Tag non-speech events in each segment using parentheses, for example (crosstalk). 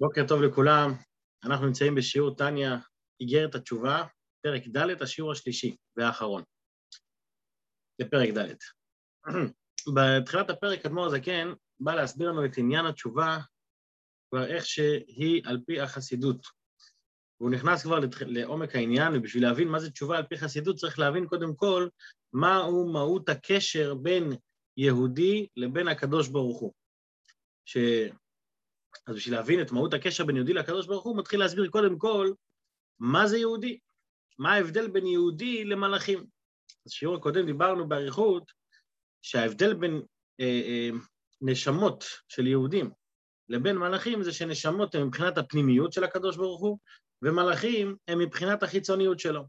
בוקר טוב לכולם, אנחנו נמצאים בשיעור טניה, איגרת התשובה, פרק ד', השיעור השלישי והאחרון. זה פרק ד'. (clears throat) בתחילת הפרק אדמו"ר הזקן בא להסביר לנו את עניין התשובה, כבר איך שהיא על פי החסידות. והוא נכנס כבר לעומק העניין, ובשביל להבין מה זה תשובה על פי חסידות צריך להבין קודם כל מהו מהות הקשר בין יהודי לבין הקדוש ברוך הוא. ש... אז בשביל להבין את מהות הקשר בין יהודי לקדוש ברוך הוא, מתחיל להסביר קודם כל מה זה יהודי, מה ההבדל בין יהודי למלאכים. אז בשיעור הקודם דיברנו באריכות שההבדל בין אה, אה, נשמות של יהודים לבין מלאכים זה שנשמות הן מבחינת הפנימיות של הקדוש ברוך הוא, ומלאכים הם מבחינת החיצוניות שלו.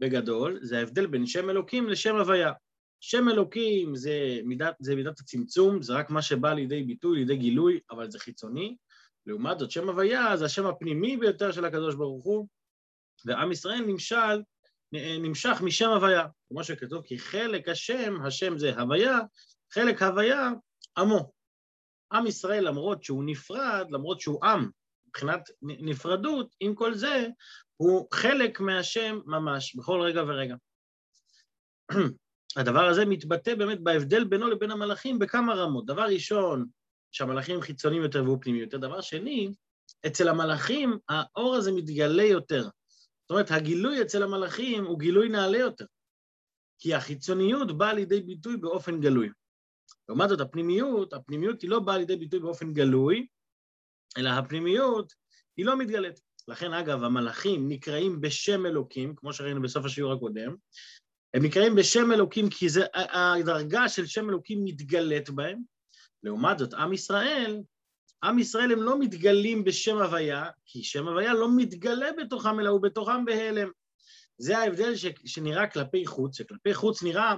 בגדול, זה ההבדל בין שם אלוקים לשם הוויה. שם אלוקים זה מידת, זה מידת הצמצום, זה רק מה שבא לידי ביטוי, לידי גילוי, אבל זה חיצוני. לעומת זאת, שם הוויה זה השם הפנימי ביותר של הקדוש ברוך הוא, ועם ישראל נמשל, נמשך משם הוויה. כמו שכתוב, כי חלק השם, השם זה הוויה, חלק הוויה, עמו. עם ישראל, למרות שהוא נפרד, למרות שהוא עם, מבחינת נפרדות, עם כל זה, הוא חלק מהשם ממש, בכל רגע ורגע. (clears throat) הדבר הזה מתבטא באמת בהבדל בינו לבין המלאכים בכמה רמות. דבר ראשון, שהמלאכים חיצוניים יותר והוא פנימי יותר. דבר שני, אצל המלאכים האור הזה מתגלה יותר. זאת אומרת, הגילוי אצל המלאכים הוא גילוי נעלה יותר, כי החיצוניות באה לידי ביטוי באופן גלוי. לעומת זאת, הפנימיות, הפנימיות היא לא באה לידי ביטוי באופן גלוי, אלא הפנימיות היא לא מתגלית. לכן, אגב, המלאכים נקראים בשם אלוקים, כמו שראינו בסוף השיעור הקודם, הם נקראים בשם אלוקים כי זה, הדרגה של שם אלוקים מתגלית בהם. לעומת זאת, עם ישראל, עם ישראל הם לא מתגלים בשם הוויה, כי שם הוויה לא מתגלה בתוכם, אלא הוא בתוכם בהלם. זה ההבדל ש, שנראה כלפי חוץ, שכלפי חוץ נראה,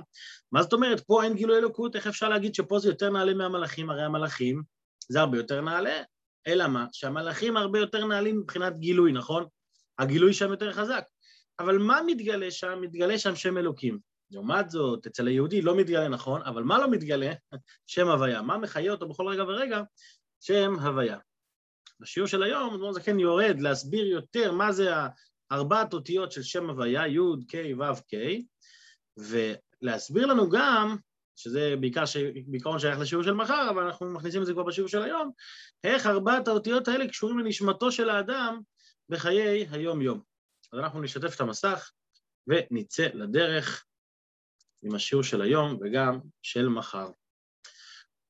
מה זאת אומרת, פה אין גילוי אלוקות, איך אפשר להגיד שפה זה יותר נעלה מהמלאכים? הרי המלאכים זה הרבה יותר נעלה, אלא מה? שהמלאכים הרבה יותר נעלים מבחינת גילוי, נכון? הגילוי שם יותר חזק. אבל מה מתגלה שם? מתגלה שם שם אלוקים. לעומת זאת, אצל היהודי לא מתגלה נכון, אבל מה לא מתגלה? (laughs) שם הוויה. מה מחיה אותו בכל רגע ורגע? שם הוויה. בשיעור של היום, אדמור זקן יורד להסביר יותר מה זה ארבעת אותיות של שם הוויה, י', ק', ו', ק', ולהסביר לנו גם, שזה בעיקר, ש... בעיקרון שייך לשיעור של מחר, אבל אנחנו מכניסים את זה כבר בשיעור של היום, איך ארבעת האותיות האלה קשורים לנשמתו של האדם בחיי היום-יום. אז אנחנו נשתף את המסך ונצא לדרך עם השיעור של היום וגם של מחר.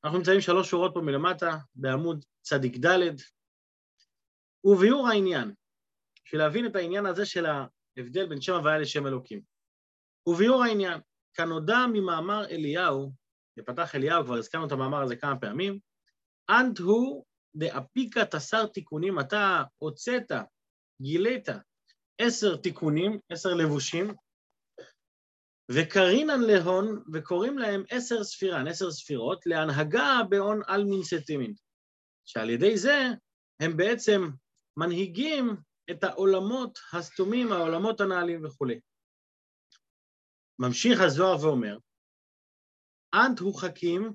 אנחנו נמצאים שלוש שורות פה מלמטה, בעמוד צדיק ד', וביאור העניין, בשביל להבין את העניין הזה של ההבדל בין שם הוויה לשם אלוקים. וביאור העניין, כנודע ממאמר אליהו, בפתח אליהו, כבר הזכרנו את המאמר הזה כמה פעמים, אנט הוא דאפיקה תסר תיקונים, אתה הוצאת, גילית עשר תיקונים, עשר לבושים, וקרינן להון, וקוראים להם עשר ספירן, עשר ספירות, להנהגה בהון על מינסטימין, שעל ידי זה הם בעצם מנהיגים את העולמות הסתומים, העולמות הנעלים וכולי. ממשיך הזוהר ואומר, אנט הוא חכים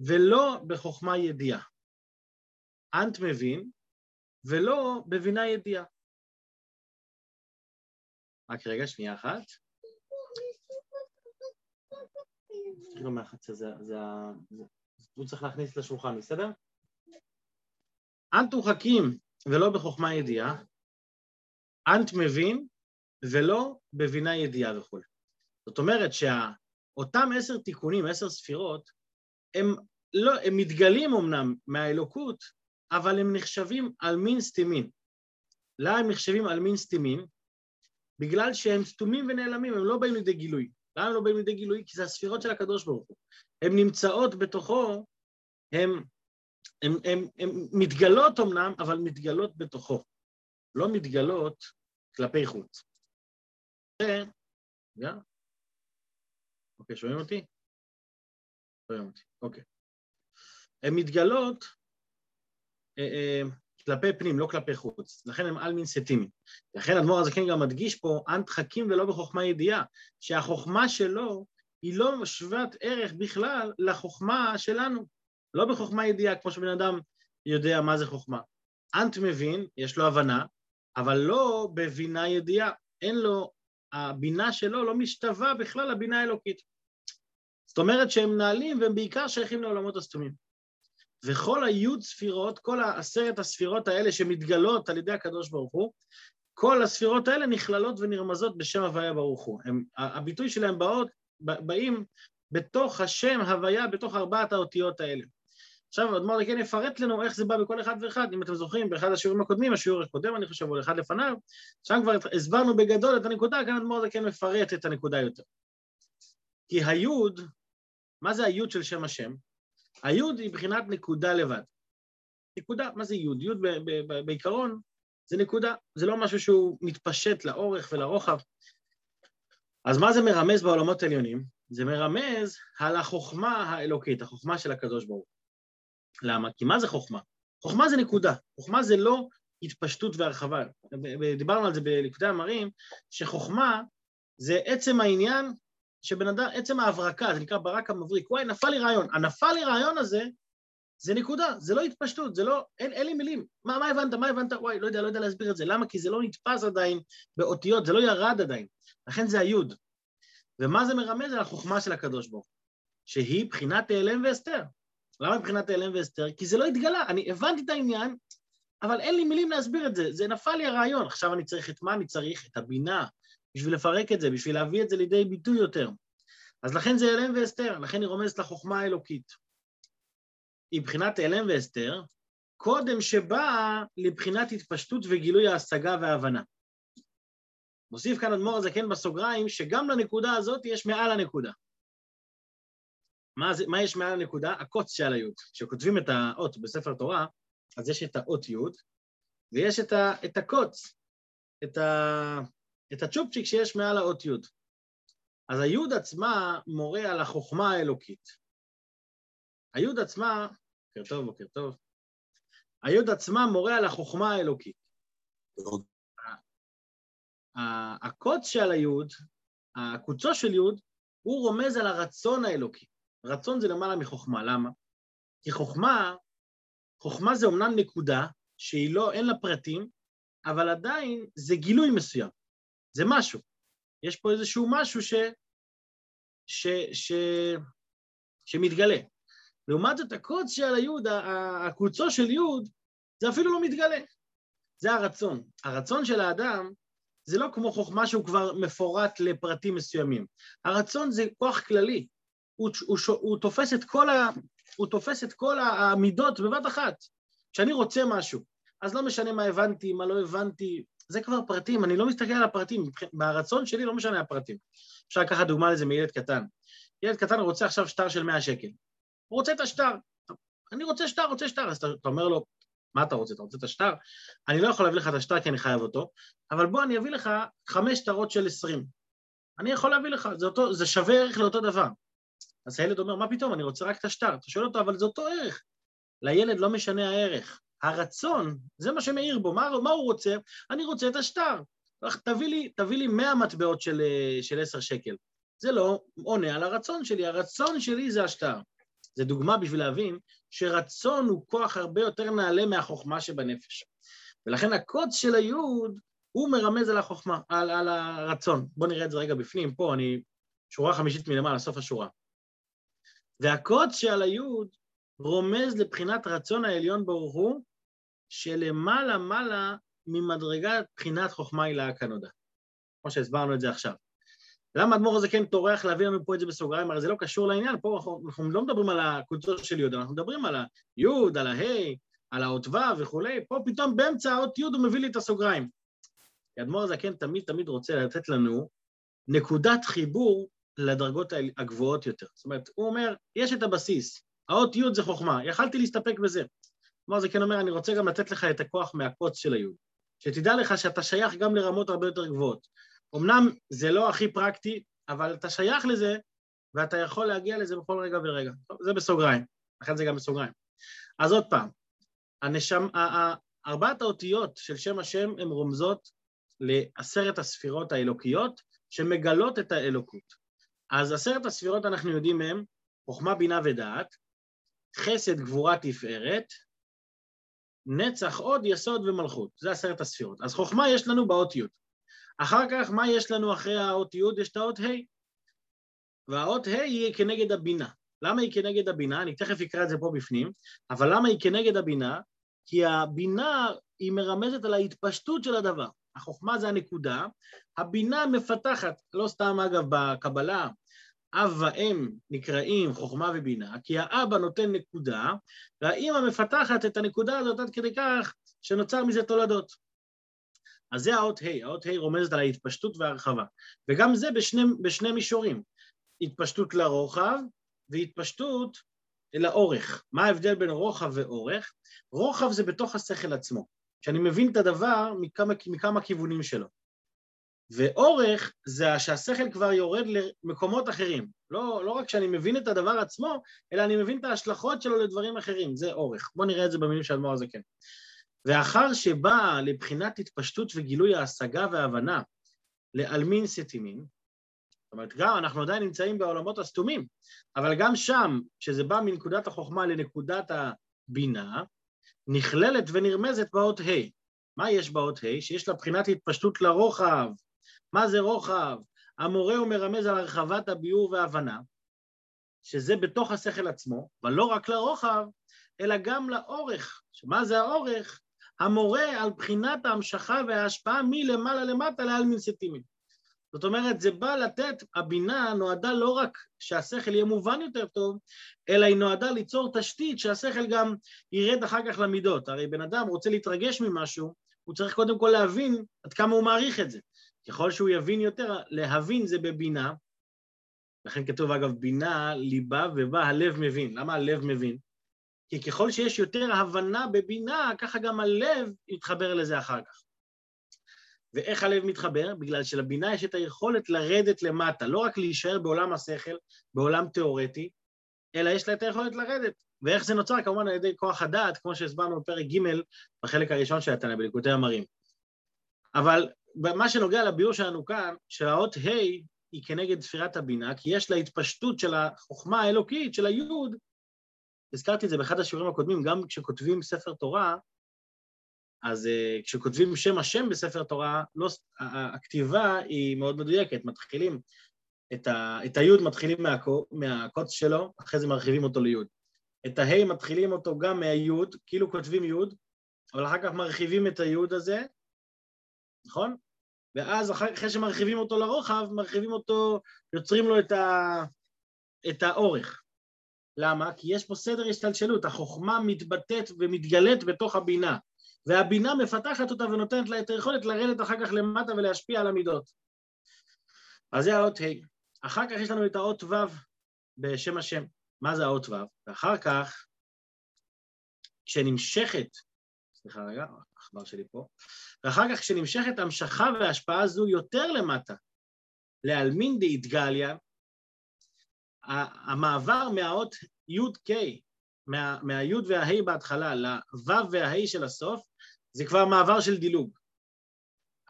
ולא בחוכמה ידיעה. אנט מבין ולא בבינה ידיעה. רק רגע, שנייה אחת. זה, זה, זה, הוא צריך להכניס לשולחן, בסדר? אנט הוא חכים ולא בחוכמה ידיעה, אנט מבין ולא בבינה ידיעה וכו'. זאת אומרת שאותם עשר תיקונים, עשר ספירות, הם, לא, הם מתגלים אמנם מהאלוקות, אבל הם נחשבים על מין סתימין. למה הם נחשבים על מין סתימין? בגלל שהם סתומים ונעלמים, הם לא באים לידי גילוי. למה הם לא באים לידי גילוי? כי זה הספירות של הקדוש ברוך הוא. הן נמצאות בתוכו, הן מתגלות אמנם, אבל מתגלות בתוכו. לא מתגלות כלפי חוץ. רגע. אוקיי, שומעים אותי? שומעים אותי, אוקיי. הן מתגלות אה, אה, כלפי פנים, לא כלפי חוץ. לכן הם על מין סטימי. לכן אדמו"ר הזקן גם מדגיש פה, אנט חכים ולא בחוכמה ידיעה, שהחוכמה שלו היא לא שוות ערך בכלל לחוכמה שלנו. לא בחוכמה ידיעה, כמו שבן אדם יודע מה זה חוכמה. אנט מבין, יש לו הבנה, אבל לא בבינה ידיעה, אין לו, הבינה שלו לא משתווה בכלל לבינה האלוקית. זאת אומרת שהם מנהלים והם בעיקר שייכים לעולמות הסתומים. וכל היוד ספירות, כל עשרת הספירות האלה שמתגלות על ידי הקדוש ברוך הוא, כל הספירות האלה נכללות ונרמזות בשם הוויה ברוך הוא. הם, הביטוי שלהם באות, באים בתוך השם הוויה, בתוך ארבעת האותיות האלה. עכשיו אדמו"ר כן יפרט לנו איך זה בא בכל אחד ואחד, אם אתם זוכרים, באחד השיעורים הקודמים, השיעור הקודם אני חושב, או אחד לפניו, שם כבר הסברנו בגדול את הנקודה, כאן אדמו"ר כן מפרט את הנקודה יותר. כי היוד, מה זה היוד של שם השם? היוד היא מבחינת נקודה לבד. נקודה, מה זה יוד? יוד בעיקרון זה נקודה, זה לא משהו שהוא מתפשט לאורך ולרוחב. אז מה זה מרמז בעולמות העליונים? זה מרמז על החוכמה האלוקית, החוכמה של הקדוש ברוך למה? כי מה זה חוכמה? חוכמה זה נקודה, חוכמה זה לא התפשטות והרחבה. דיברנו על זה בליקודי המרים, שחוכמה זה עצם העניין שבן אדם, עצם ההברקה, זה נקרא ברק המבריק, וואי, נפל לי רעיון. הנפל לי רעיון הזה, זה נקודה, זה לא התפשטות, זה לא, אין, אין לי מילים. מה, מה הבנת, מה הבנת? וואי, לא יודע, לא יודע להסביר את זה. למה? כי זה לא נתפס עדיין באותיות, זה לא ירד עדיין. לכן זה היוד. ומה זה מרמז? על החוכמה של הקדוש ברוך שהיא בחינת העלם והסתר. למה מבחינת העלם והסתר? כי זה לא התגלה. אני הבנתי את העניין, אבל אין לי מילים להסביר את זה. זה נפל לי הרעיון. עכשיו אני צריך את מה אני צריך? את הבינה, בשביל לפרק את זה, בשביל להביא את זה לידי ביטוי יותר. אז לכן זה העלם והסתר, לכן היא רומזת לחוכמה האלוקית. היא בחינת העלם והסתר, קודם שבאה לבחינת התפשטות וגילוי ההשגה וההבנה. מוסיף כאן אדמו"ר הזקן בסוגריים, שגם לנקודה הזאת יש מעל הנקודה. מה, זה, מה יש מעל הנקודה? הקוץ שעל היוד. כשכותבים את האות בספר תורה, אז יש את האות יוד, ויש את, ה, את הקוץ, את, ה, את הצ'ופצ'יק שיש מעל האות יוד. אז היוד עצמה מורה על החוכמה האלוקית. היוד עצמה, בוקר טוב, בוקר טוב, היוד עצמה מורה על החוכמה האלוקית. הקוץ של היוד, הקוצו של יוד, הוא רומז על הרצון האלוקי. רצון זה למעלה מחוכמה, למה? כי חוכמה, חוכמה זה אומנם נקודה שהיא לא, אין לה פרטים, אבל עדיין זה גילוי מסוים, זה משהו. יש פה איזשהו משהו ש, ש, ש, שמתגלה. לעומת זאת, הקוץ של היוד, הקוצו של יוד, זה אפילו לא מתגלה. זה הרצון. הרצון של האדם זה לא כמו חוכמה שהוא כבר מפורט לפרטים מסוימים. הרצון זה כוח כללי. הוא, הוא, הוא, תופס את כל ה, הוא תופס את כל המידות בבת אחת. כשאני רוצה משהו, אז לא משנה מה הבנתי, מה לא הבנתי, זה כבר פרטים, אני לא מסתכל על הפרטים, ברצון שלי לא משנה הפרטים. אפשר לקחת דוגמה לזה מילד קטן. ילד קטן רוצה עכשיו שטר של 100 שקל. הוא רוצה את השטר. אני רוצה שטר, רוצה שטר. אז אתה, אתה אומר לו, מה אתה רוצה? אתה רוצה את השטר? אני לא יכול להביא לך את השטר כי אני חייב אותו, אבל בוא אני אביא לך חמש שטרות של עשרים. אני יכול להביא לך, זה, אותו, זה שווה ערך לאותו דבר. אז הילד אומר, מה פתאום, אני רוצה רק את השטר. אתה שואל אותו, אבל זה אותו ערך. לילד לא משנה הערך. הרצון, זה מה שמאיר בו, מה, מה הוא רוצה? אני רוצה את השטר. תביא לי, תביא לי 100 מטבעות של, של 10 שקל. זה לא עונה על הרצון שלי, הרצון שלי זה השטר. זה דוגמה בשביל להבין שרצון הוא כוח הרבה יותר נעלה מהחוכמה שבנפש. ולכן הקוץ של היוד הוא מרמז על החוכמה, על, על הרצון. בואו נראה את זה רגע בפנים, פה אני, שורה חמישית מלמעלה, סוף השורה. והקוץ שעל היוד רומז לבחינת רצון העליון ברוך הוא, שלמעלה מעלה ממדרגת בחינת חוכמה הילה כנודע. כמו שהסברנו את זה עכשיו. למה האדמו"ר הזה כן טורח להביא לנו פה את זה בסוגריים? הרי זה לא קשור לעניין, פה אנחנו, אנחנו לא מדברים על הקבוצות של י', אנחנו מדברים על הי', על הה', על האות ו' וכולי, פה פתאום באמצע האות י' הוא מביא לי את הסוגריים. כי האדמו"ר הזה כן תמיד תמיד רוצה לתת לנו נקודת חיבור לדרגות הגבוהות יותר. זאת אומרת, הוא אומר, יש את הבסיס, האות י' זה חוכמה, יכלתי להסתפק בזה. כלומר, זה כן אומר, אני רוצה גם לתת לך את הכוח מהקוץ של הי', שתדע לך שאתה שייך גם לרמות הרבה יותר גבוהות. אמנם זה לא הכי פרקטי, אבל אתה שייך לזה, ואתה יכול להגיע לזה בכל רגע ורגע. טוב, זה בסוגריים, לכן זה גם בסוגריים. אז עוד פעם, הנשם, ארבעת האותיות של שם השם הן רומזות לעשרת הספירות האלוקיות שמגלות את האלוקות. אז עשרת הספירות אנחנו יודעים מהם חוכמה, בינה ודעת, חסד, גבורה, תפארת, נצח, עוד, יסוד ומלכות. זה עשרת הספירות. אז חוכמה יש לנו באות י'. אחר כך, מה יש לנו אחרי האות י'? יש את האות ה'. והאות ה' היא כנגד הבינה. למה היא כנגד הבינה? אני תכף אקרא את זה פה בפנים, אבל למה היא כנגד הבינה? כי הבינה היא מרמזת על ההתפשטות של הדבר. החוכמה זה הנקודה, הבינה מפתחת, לא סתם אגב בקבלה, אב ואם נקראים חוכמה ובינה, כי האבא נותן נקודה, והאימא מפתחת את הנקודה הזאת עד כדי כך שנוצר מזה תולדות. אז זה האות ה', האות ה' רומזת על ההתפשטות וההרחבה, וגם זה בשני, בשני מישורים, התפשטות לרוחב והתפשטות לאורך. מה ההבדל בין רוחב ואורך? רוחב זה בתוך השכל עצמו, שאני מבין את הדבר מכמה, מכמה כיוונים שלו. ואורך זה שהשכל כבר יורד למקומות אחרים. לא, לא רק שאני מבין את הדבר עצמו, אלא אני מבין את ההשלכות שלו לדברים אחרים, זה אורך. בואו נראה את זה במילים של אדמו"ר הזקן. ואחר שבא לבחינת התפשטות וגילוי ההשגה וההבנה לעלמין סתימין, זאת אומרת, גם אנחנו עדיין נמצאים בעולמות הסתומים, אבל גם שם, כשזה בא מנקודת החוכמה לנקודת הבינה, נכללת ונרמזת באות ה'. מה יש באות ה'? שיש לה בחינת התפשטות לרוחב. מה זה רוחב? המורה הוא מרמז על הרחבת הביאור וההבנה, שזה בתוך השכל עצמו, אבל לא רק לרוחב, אלא גם לאורך. מה זה האורך? המורה על בחינת ההמשכה וההשפעה מלמעלה למטה לעלמין סטימין. זאת אומרת, זה בא לתת, הבינה נועדה לא רק שהשכל יהיה מובן יותר טוב, אלא היא נועדה ליצור תשתית שהשכל גם ירד אחר כך למידות. הרי בן אדם רוצה להתרגש ממשהו, הוא צריך קודם כל להבין עד כמה הוא מעריך את זה. ככל שהוא יבין יותר, להבין זה בבינה, לכן כתוב אגב בינה, ליבה ובה הלב מבין. למה הלב מבין? כי ככל שיש יותר הבנה בבינה, ככה גם הלב יתחבר לזה אחר כך. ואיך הלב מתחבר? בגלל שלבינה יש את היכולת לרדת למטה, לא רק להישאר בעולם השכל, בעולם תיאורטי, אלא יש לה את היכולת לרדת. ואיך זה נוצר? כמובן על ידי כוח הדעת, כמו שהסברנו בפרק ג' בחלק הראשון של התנא, בליקוטי המרים. אבל מה שנוגע לביאור שלנו כאן, שהאות ה' היא כנגד ספירת הבינה, כי יש לה התפשטות של החוכמה האלוקית, של היוד, הזכרתי את זה באחד השיעורים הקודמים, גם כשכותבים ספר תורה, אז uh, כשכותבים שם השם בספר תורה, לא, הכתיבה היא מאוד מדויקת, מתחילים את, ה, את היוד מתחילים מהקו, מהקוץ שלו, אחרי זה מרחיבים אותו ליוד. את ההי מתחילים אותו גם מהיוד, כאילו כותבים יוד, אבל אחר כך מרחיבים את היוד הזה, נכון? ואז אחר, אחרי שמרחיבים אותו לרוחב, מרחיבים אותו, יוצרים לו את, ה, את האורך. למה? כי יש פה סדר השתלשלות, החוכמה מתבטאת ומתגלית בתוך הבינה. והבינה מפתחת אותה ונותנת לה את היכולת לרדת אחר כך למטה ולהשפיע על המידות. אז זה האות ה'. אחר כך יש לנו את האות ו' בשם השם. מה זה האות ו'? ואחר כך, כשנמשכת, סליחה רגע, העכבר שלי פה, ואחר כך כשנמשכת המשכה והשפעה זו יותר למטה, לעלמין דאיתגליה, המעבר מהאות י"ק, מה, מהיוד והה' בהתחלה לו' והה' של הסוף, זה כבר מעבר של דילוג.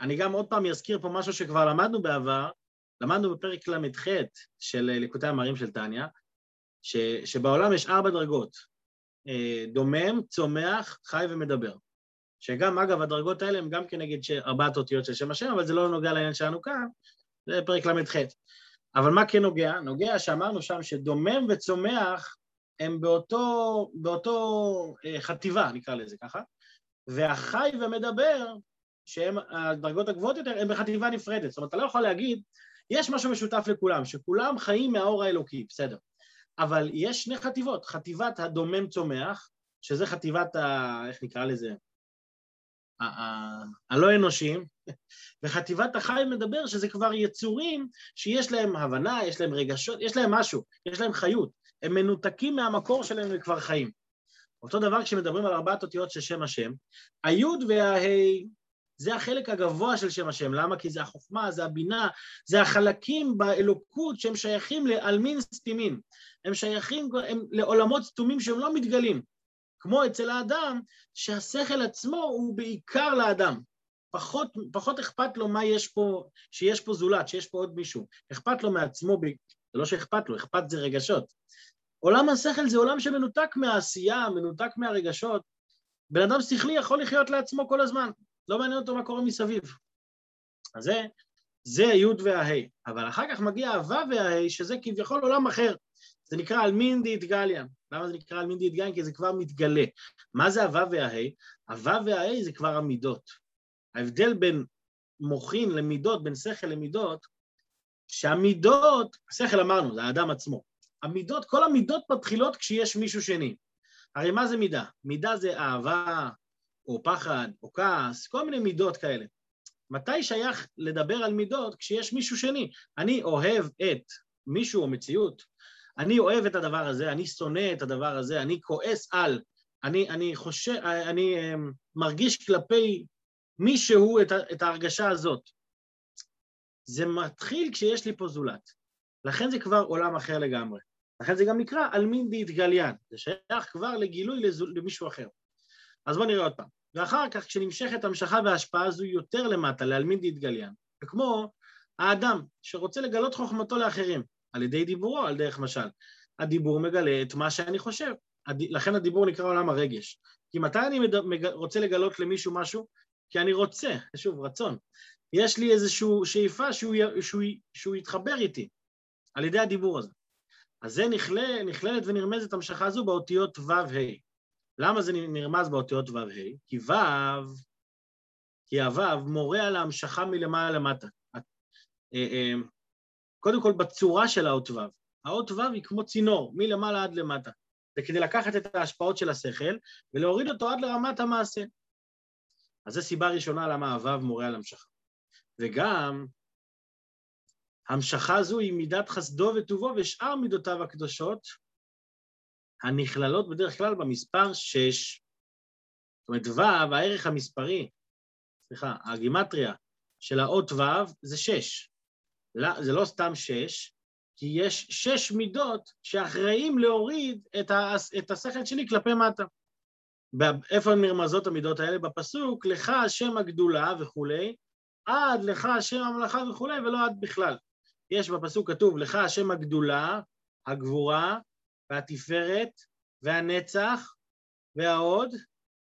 אני גם עוד פעם אזכיר פה משהו שכבר למדנו בעבר, למדנו בפרק ל"ח של ליקוטי המרים של טניה, שבעולם יש ארבע דרגות, אה, דומם, צומח, חי ומדבר. שגם, אגב, הדרגות האלה הם גם כנגד ארבעת אותיות של שם השם, אבל זה לא נוגע לעניין שלנו כאן, זה פרק ל"ח. אבל מה כן נוגע? נוגע שאמרנו שם שדומם וצומח הם באותו, באותו אה, חטיבה, נקרא לזה ככה, והחי ומדבר, שהם הדרגות הגבוהות יותר, הם בחטיבה נפרדת. זאת אומרת, אתה לא יכול להגיד, יש משהו משותף לכולם, שכולם חיים מהאור האלוקי, בסדר. אבל יש שני חטיבות, חטיבת הדומם צומח, שזה חטיבת ה... איך נקרא לזה? הלא אנושיים, וחטיבת החי מדבר שזה כבר יצורים שיש להם הבנה, יש להם רגשות, יש להם משהו, יש להם חיות, הם מנותקים מהמקור שלהם וכבר חיים. אותו דבר כשמדברים על ארבעת אותיות של שם השם, היוד וההי זה החלק הגבוה של שם השם, למה? כי זה החוכמה, זה הבינה, זה החלקים באלוקות שהם שייכים לעלמין סתימים, הם שייכים הם לעולמות סתומים שהם לא מתגלים, כמו אצל האדם, שהשכל עצמו הוא בעיקר לאדם. פחות, פחות אכפת לו מה יש פה, שיש פה זולת, שיש פה עוד מישהו. אכפת לו מעצמו, זה לא שאכפת לו, אכפת זה רגשות. עולם השכל זה עולם שמנותק מהעשייה, מנותק מהרגשות, בן אדם שכלי יכול לחיות לעצמו כל הזמן, לא מעניין אותו מה קורה מסביב. אז זה, זה היוד וההי. אבל אחר כך מגיע הוו וההי, שזה כביכול עולם אחר. זה נקרא אלמין דיתגליאן. למה זה נקרא אלמין דיתגליאן? כי זה כבר מתגלה. מה זה הוו וההי? הוו וההי זה כבר המידות. ההבדל בין מוחין למידות, בין שכל למידות, שהמידות, שכל אמרנו, זה האדם עצמו. המידות, כל המידות מתחילות כשיש מישהו שני. הרי מה זה מידה? מידה זה אהבה, או פחד, או כעס, כל מיני מידות כאלה. מתי שייך לדבר על מידות? כשיש מישהו שני. אני אוהב את מישהו או מציאות, אני אוהב את הדבר הזה, אני שונא את הדבר הזה, אני כועס על, אני, אני חושב, אני um, מרגיש כלפי מישהו את, את ההרגשה הזאת. זה מתחיל כשיש לי פה זולת. לכן זה כבר עולם אחר לגמרי. לכן זה גם נקרא אלמין דאיתגליין, זה שייך כבר לגילוי למישהו אחר. אז בואו נראה עוד פעם. ואחר כך כשנמשכת המשכה וההשפעה הזו יותר למטה, לאלמין דאיתגליין, וכמו האדם שרוצה לגלות חוכמתו לאחרים, על ידי דיבורו, על דרך משל. הדיבור מגלה את מה שאני חושב, לכן הדיבור נקרא עולם הרגש. כי מתי אני מג... רוצה לגלות למישהו משהו? כי אני רוצה, שוב, רצון. יש לי איזושהי שאיפה שהוא, שהוא, שהוא יתחבר איתי על ידי הדיבור הזה. אז זה נכלל, נכללת ונרמזת המשכה הזו באותיות ו'-ה'. למה זה נרמז באותיות ו'-ה'? כי ו', כי הו' מורה על ההמשכה מלמעלה למטה. קודם כל בצורה של האות ו'. האות ו' היא כמו צינור, מלמעלה עד למטה. זה כדי לקחת את ההשפעות של השכל ולהוריד אותו עד לרמת המעשה. אז זו סיבה ראשונה למה הו' מורה על המשכה. וגם, המשכה זו היא מידת חסדו וטובו ושאר מידותיו הקדושות, הנכללות בדרך כלל במספר 6. זאת אומרת, ו', הערך המספרי, סליחה, הגימטריה של האות ו' זה 6. זה לא סתם שש, כי יש שש מידות שאחראים להוריד את, ה, את השכל שלי כלפי מטה. איפה נרמזות המידות האלה? בפסוק, לך השם הגדולה וכולי, עד לך השם המלאכה וכולי, ולא עד בכלל. יש בפסוק כתוב, לך השם הגדולה, הגבורה, והתפארת, והנצח, והעוד,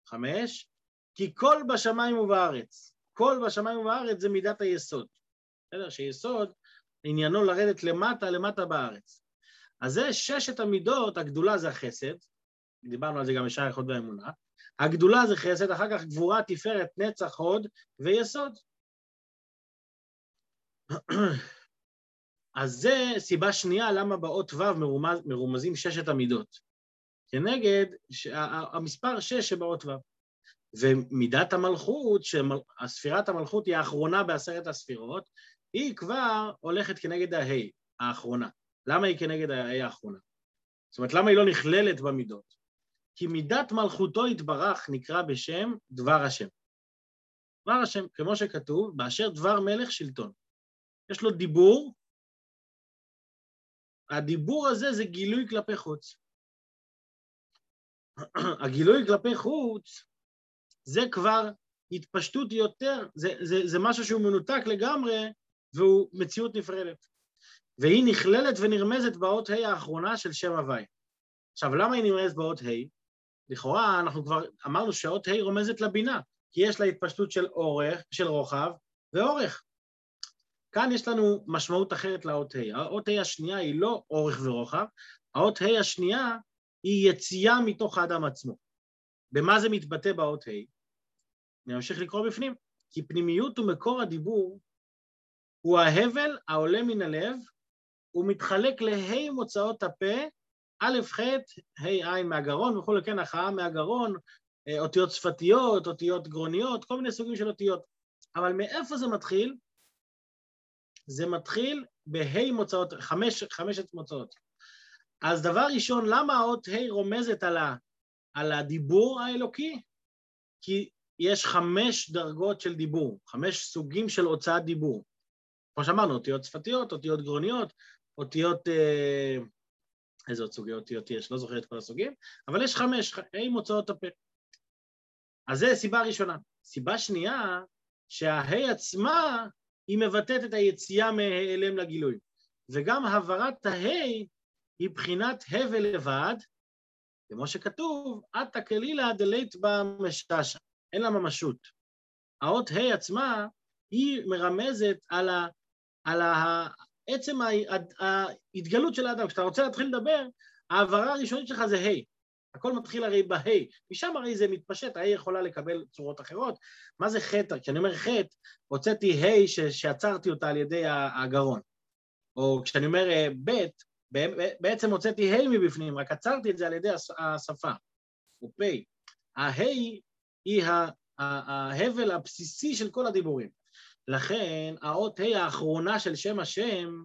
חמש, כי כל בשמיים ובארץ. כל בשמיים ובארץ זה מידת היסוד. בסדר? שיסוד עניינו לרדת למטה, למטה בארץ. אז זה ששת המידות, הגדולה זה החסד, דיברנו על זה גם בשעה איכות והאמונה, הגדולה זה חסד, אחר כך גבורה, תפארת, נצח, הוד ויסוד. אז זה סיבה שנייה למה באות ו' מרומז, מרומזים ששת המידות, כנגד המספר שש שבאות ו'. ומידת המלכות, שספירת המלכות היא האחרונה בעשרת הספירות, היא כבר הולכת כנגד ההי האחרונה. למה היא כנגד ההי האחרונה? זאת אומרת, למה היא לא נכללת במידות? כי מידת מלכותו יתברך נקרא בשם דבר השם. דבר השם, כמו שכתוב, באשר דבר מלך שלטון. יש לו דיבור, הדיבור הזה זה גילוי כלפי חוץ. (clears throat) הגילוי כלפי חוץ זה כבר התפשטות יותר, זה, זה, זה משהו שהוא מנותק לגמרי והוא מציאות נפרדת. והיא נכללת ונרמזת באות ה' האחרונה של שם הוואי. עכשיו, למה היא נרמזת באות ה'? לכאורה אנחנו כבר אמרנו שהאות ה' רומזת לבינה, כי יש לה התפשטות של אורך, של רוחב ואורך. כאן יש לנו משמעות אחרת לאות ה'. האות ה' השנייה היא לא אורך ורוחב, האות ה' השנייה היא יציאה מתוך האדם עצמו. במה זה מתבטא באות ה'? אני אמשיך לקרוא בפנים. כי פנימיות ומקור הדיבור הוא ההבל העולה מן הלב, הוא מתחלק להי מוצאות הפה, א', ח', ה', ע' מהגרון וכולי, כן, הכרעה מהגרון, אה, אותיות שפתיות, אותיות גרוניות, כל מיני סוגים של אותיות. אבל מאיפה זה מתחיל? זה מתחיל בה' מוצאות, חמש, חמשת מוצאות. אז דבר ראשון, למה האות ה' רומזת על, ה, על הדיבור האלוקי? כי יש חמש דרגות של דיבור, חמש סוגים של הוצאת דיבור. כמו שאמרנו, אותיות שפתיות, אותיות גרוניות, אותיות... אה, איזה עוד סוגי אותיות יש? לא זוכר את כל הסוגים, אבל יש חמש, ה' מוצאות הפה. אז זו סיבה ראשונה. סיבה שנייה, שהה' עצמה היא מבטאת את היציאה מהיעלם לגילוי. וגם הבהרת הה' היא בחינת הבל לבד, כמו שכתוב, עתה כלילה דלית במששה, אין לה ממשות. האות ה' עצמה היא מרמזת על, ה, על עצם ההתגלות של האדם. כשאתה רוצה להתחיל לדבר, ההעברה הראשונית שלך זה ה'. הכל מתחיל הרי בה', משם הרי זה מתפשט, ה' יכולה לקבל צורות אחרות. מה זה חטא? כשאני אומר חטא, הוצאתי ה' שעצרתי אותה על ידי הגרון. או כשאני אומר אה, ב', בעצם הוצאתי ה' מבפנים, רק עצרתי את זה על ידי השפה, או פ'. הה' היא ההבל הבסיסי של כל הדיבורים. לכן האות ה' האחרונה של שם השם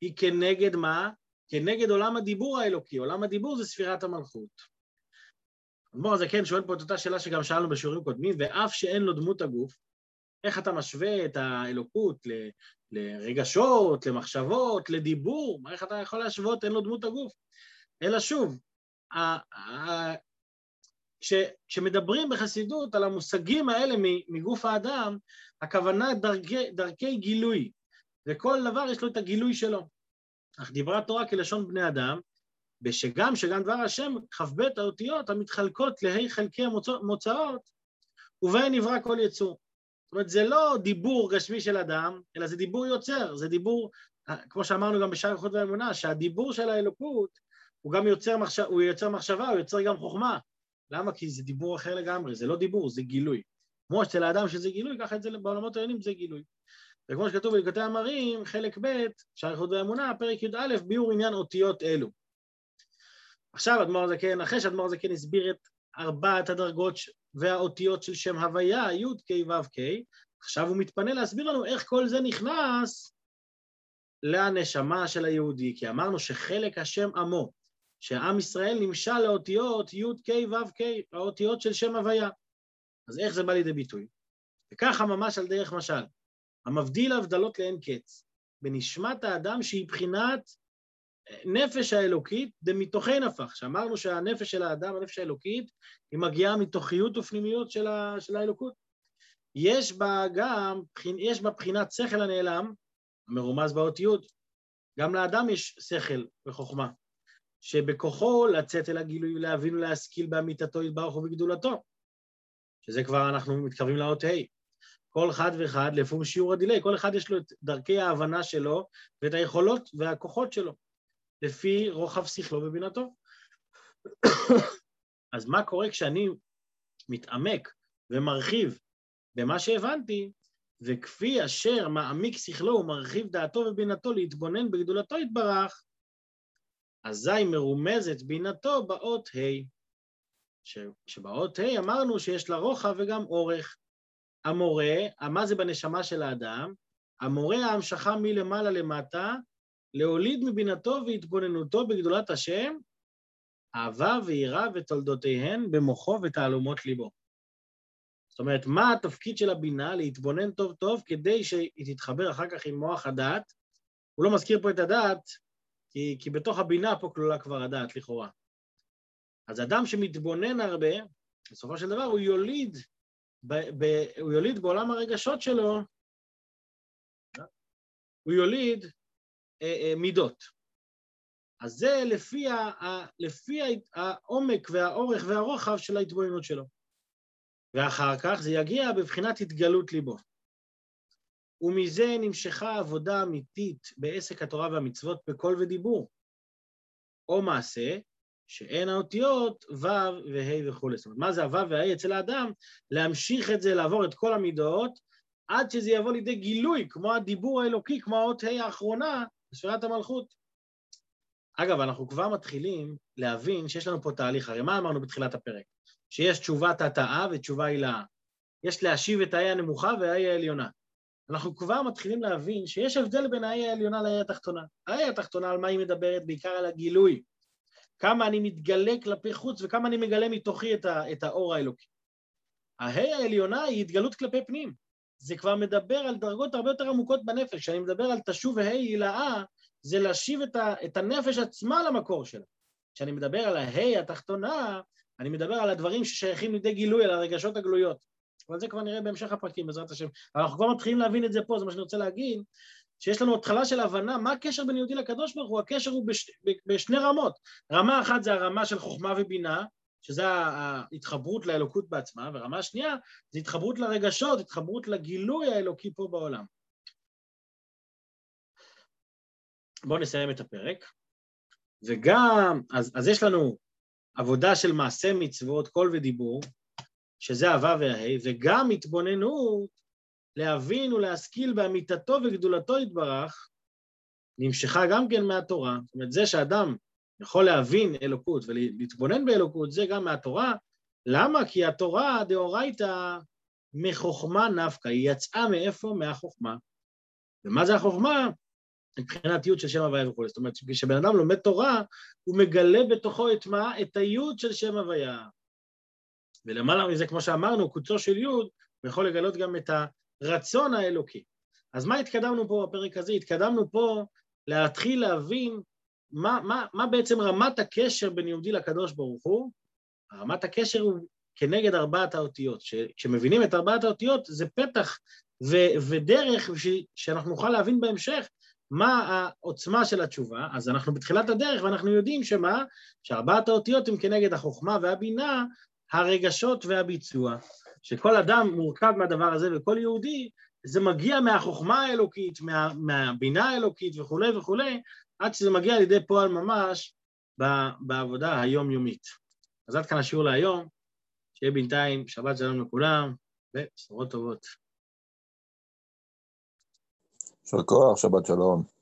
היא כנגד מה? כנגד עולם הדיבור האלוקי. עולם הדיבור זה ספירת המלכות. אדמו"ר הזקן שואל פה את אותה שאלה שגם שאלנו בשיעורים קודמים, ואף שאין לו דמות הגוף, איך אתה משווה את האלוקות ל, לרגשות, למחשבות, לדיבור? איך אתה יכול להשוות אין לו דמות הגוף? אלא שוב, כש, כשמדברים בחסידות על המושגים האלה מגוף האדם, הכוונה דרכי, דרכי גילוי, וכל דבר יש לו את הגילוי שלו. אך דיברה תורה כלשון בני אדם, ושגם שגם דבר השם כ"ב האותיות המתחלקות להי חלקי המוצאות, ובהן נברא כל יצור. זאת אומרת, זה לא דיבור גשמי של אדם, אלא זה דיבור יוצר, זה דיבור, כמו שאמרנו גם בשער איכות והאמונה, שהדיבור של האלוקות הוא גם יוצר, מחשב, הוא יוצר מחשבה, הוא יוצר גם חוכמה. למה? כי זה דיבור אחר לגמרי, זה לא דיבור, זה גילוי. כמו אצל האדם שזה גילוי, ככה אצל בעולמות העליונים זה גילוי. וכמו שכתוב בלקוטי המרים, חלק ב', שער איכות והאמונה, פרק י"א, ביאור עניין אותיות אלו. עכשיו אדמו"ר הזקן, אחרי שאדמו"ר הזקן הסביר את ארבעת הדרגות והאותיות של שם הוויה, י' ק' ו' ק', עכשיו הוא מתפנה להסביר לנו איך כל זה נכנס לנשמה של היהודי, כי אמרנו שחלק השם עמו, שעם ישראל נמשל לאותיות י' ק' ו' ק', האותיות של שם הוויה. אז איך זה בא לידי ביטוי? וככה ממש על דרך משל, המבדיל הבדלות לאין קץ, בנשמת האדם שהיא בחינת נפש האלוקית דמתוכי נפח, שאמרנו שהנפש של האדם, הנפש האלוקית, היא מגיעה מתוכיות ופנימיות של, ה, של האלוקות. יש בה גם, יש בה בחינת שכל הנעלם, המרומז באותיות. גם לאדם יש שכל וחוכמה, שבכוחו לצאת אל הגילוי, להבין ולהשכיל באמיתתו יתברך ובגדולתו, שזה כבר אנחנו מתקרבים לאות ה'. כל אחד ואחד לפי שיעור הדיליי, כל אחד יש לו את דרכי ההבנה שלו ואת היכולות והכוחות שלו. לפי רוחב שכלו ובינתו. (coughs) אז מה קורה כשאני מתעמק ומרחיב במה שהבנתי, וכפי אשר מעמיק שכלו ומרחיב דעתו ובינתו להתבונן בגדולתו יתברך, אזי מרומזת בינתו באות ה', שבאות ה' אמרנו שיש לה רוחב וגם אורך. המורה, מה זה בנשמה של האדם? המורה ההמשכה מלמעלה למטה להוליד מבינתו והתבוננותו בגדולת השם, אהבה ויראה ותולדותיהן במוחו ותעלומות ליבו. זאת אומרת, מה התפקיד של הבינה? להתבונן טוב טוב כדי שהיא תתחבר אחר כך עם מוח הדעת. הוא לא מזכיר פה את הדעת, כי, כי בתוך הבינה פה כלולה כבר הדעת לכאורה. אז אדם שמתבונן הרבה, בסופו של דבר הוא יוליד, ב, ב, הוא יוליד בעולם הרגשות שלו, הוא יוליד אה, אה, מידות. אז זה לפי, ה, לפי העומק והאורך והרוחב של ההתבוננות שלו. ואחר כך זה יגיע בבחינת התגלות ליבו. ומזה נמשכה עבודה אמיתית בעסק התורה והמצוות בקול ודיבור, או מעשה שאין האותיות ו' וה' וכולי. זאת אומרת, מה זה הו' וה' אצל האדם? להמשיך את זה, לעבור את כל המידות, עד שזה יבוא לידי גילוי, כמו הדיבור האלוקי, כמו האות ה' האחרונה, בספירת המלכות. אגב, אנחנו כבר מתחילים להבין שיש לנו פה תהליך, הרי מה אמרנו בתחילת הפרק? שיש תשובת התאה ותשובה הילאה. יש להשיב את האי הנמוכה והאי העליונה. אנחנו כבר מתחילים להבין שיש הבדל בין האי העליונה לאי התחתונה. האי התחתונה, על מה היא מדברת? בעיקר על הגילוי. כמה אני מתגלה כלפי חוץ וכמה אני מגלה מתוכי את, ה, את האור האלוקי. ההי העליונה היא התגלות כלפי פנים. זה כבר מדבר על דרגות הרבה יותר עמוקות בנפש. כשאני מדבר על תשוב וה' הילאה, זה להשיב את, ה, את הנפש עצמה למקור שלה. כשאני מדבר על הה' התחתונה, אני מדבר על הדברים ששייכים לידי גילוי, על הרגשות הגלויות. אבל זה כבר נראה בהמשך הפרקים, בעזרת השם. אנחנו כבר מתחילים להבין את זה פה, זה מה שאני רוצה להגיד, שיש לנו התחלה של הבנה מה הקשר בין יהודי לקדוש ברוך הוא, הקשר הוא בש, בשני רמות. רמה אחת זה הרמה של חוכמה ובינה, שזה ההתחברות לאלוקות בעצמה, ורמה שנייה זה התחברות לרגשות, התחברות לגילוי האלוקי פה בעולם. בואו נסיים את הפרק. וגם, אז, אז יש לנו עבודה של מעשה מצוות, קול ודיבור, שזה הוו והה', וגם התבוננות להבין ולהשכיל באמיתתו וגדולתו יתברך, נמשכה גם כן מהתורה. זאת אומרת, זה שאדם יכול להבין אלוקות ולהתבונן באלוקות, זה גם מהתורה. למה? כי התורה דאורייתא מחוכמה נפקא, היא יצאה מאיפה? מהחוכמה. ומה זה החוכמה? מבחינת י' של שם הוויה וכו'. זאת אומרת, כשבן אדם לומד תורה, הוא מגלה בתוכו את מה? את הי' של שם הוויה. ולמעלה מזה, כמו שאמרנו, קוצו של י', הוא יכול לגלות גם את הרצון האלוקי. אז מה התקדמנו פה בפרק הזה? התקדמנו פה להתחיל להבין מה, מה, מה בעצם רמת הקשר בין יהודי לקדוש ברוך הוא. רמת הקשר הוא כנגד ארבעת האותיות. כשמבינים את ארבעת האותיות, זה פתח ו- ודרך ש- שאנחנו נוכל להבין בהמשך מה העוצמה של התשובה, אז אנחנו בתחילת הדרך ואנחנו יודעים שמה? שארבעת האותיות הם כנגד החוכמה והבינה, הרגשות והביצוע. שכל אדם מורכב מהדבר הזה וכל יהודי, זה מגיע מהחוכמה האלוקית, מה, מהבינה האלוקית וכולי וכולי, עד שזה מגיע לידי פועל ממש בעבודה היומיומית. אז עד כאן השיעור להיום, שיהיה בינתיים שבת שלום לכולם ובשורות טובות. יישר כוח, שבת שלום.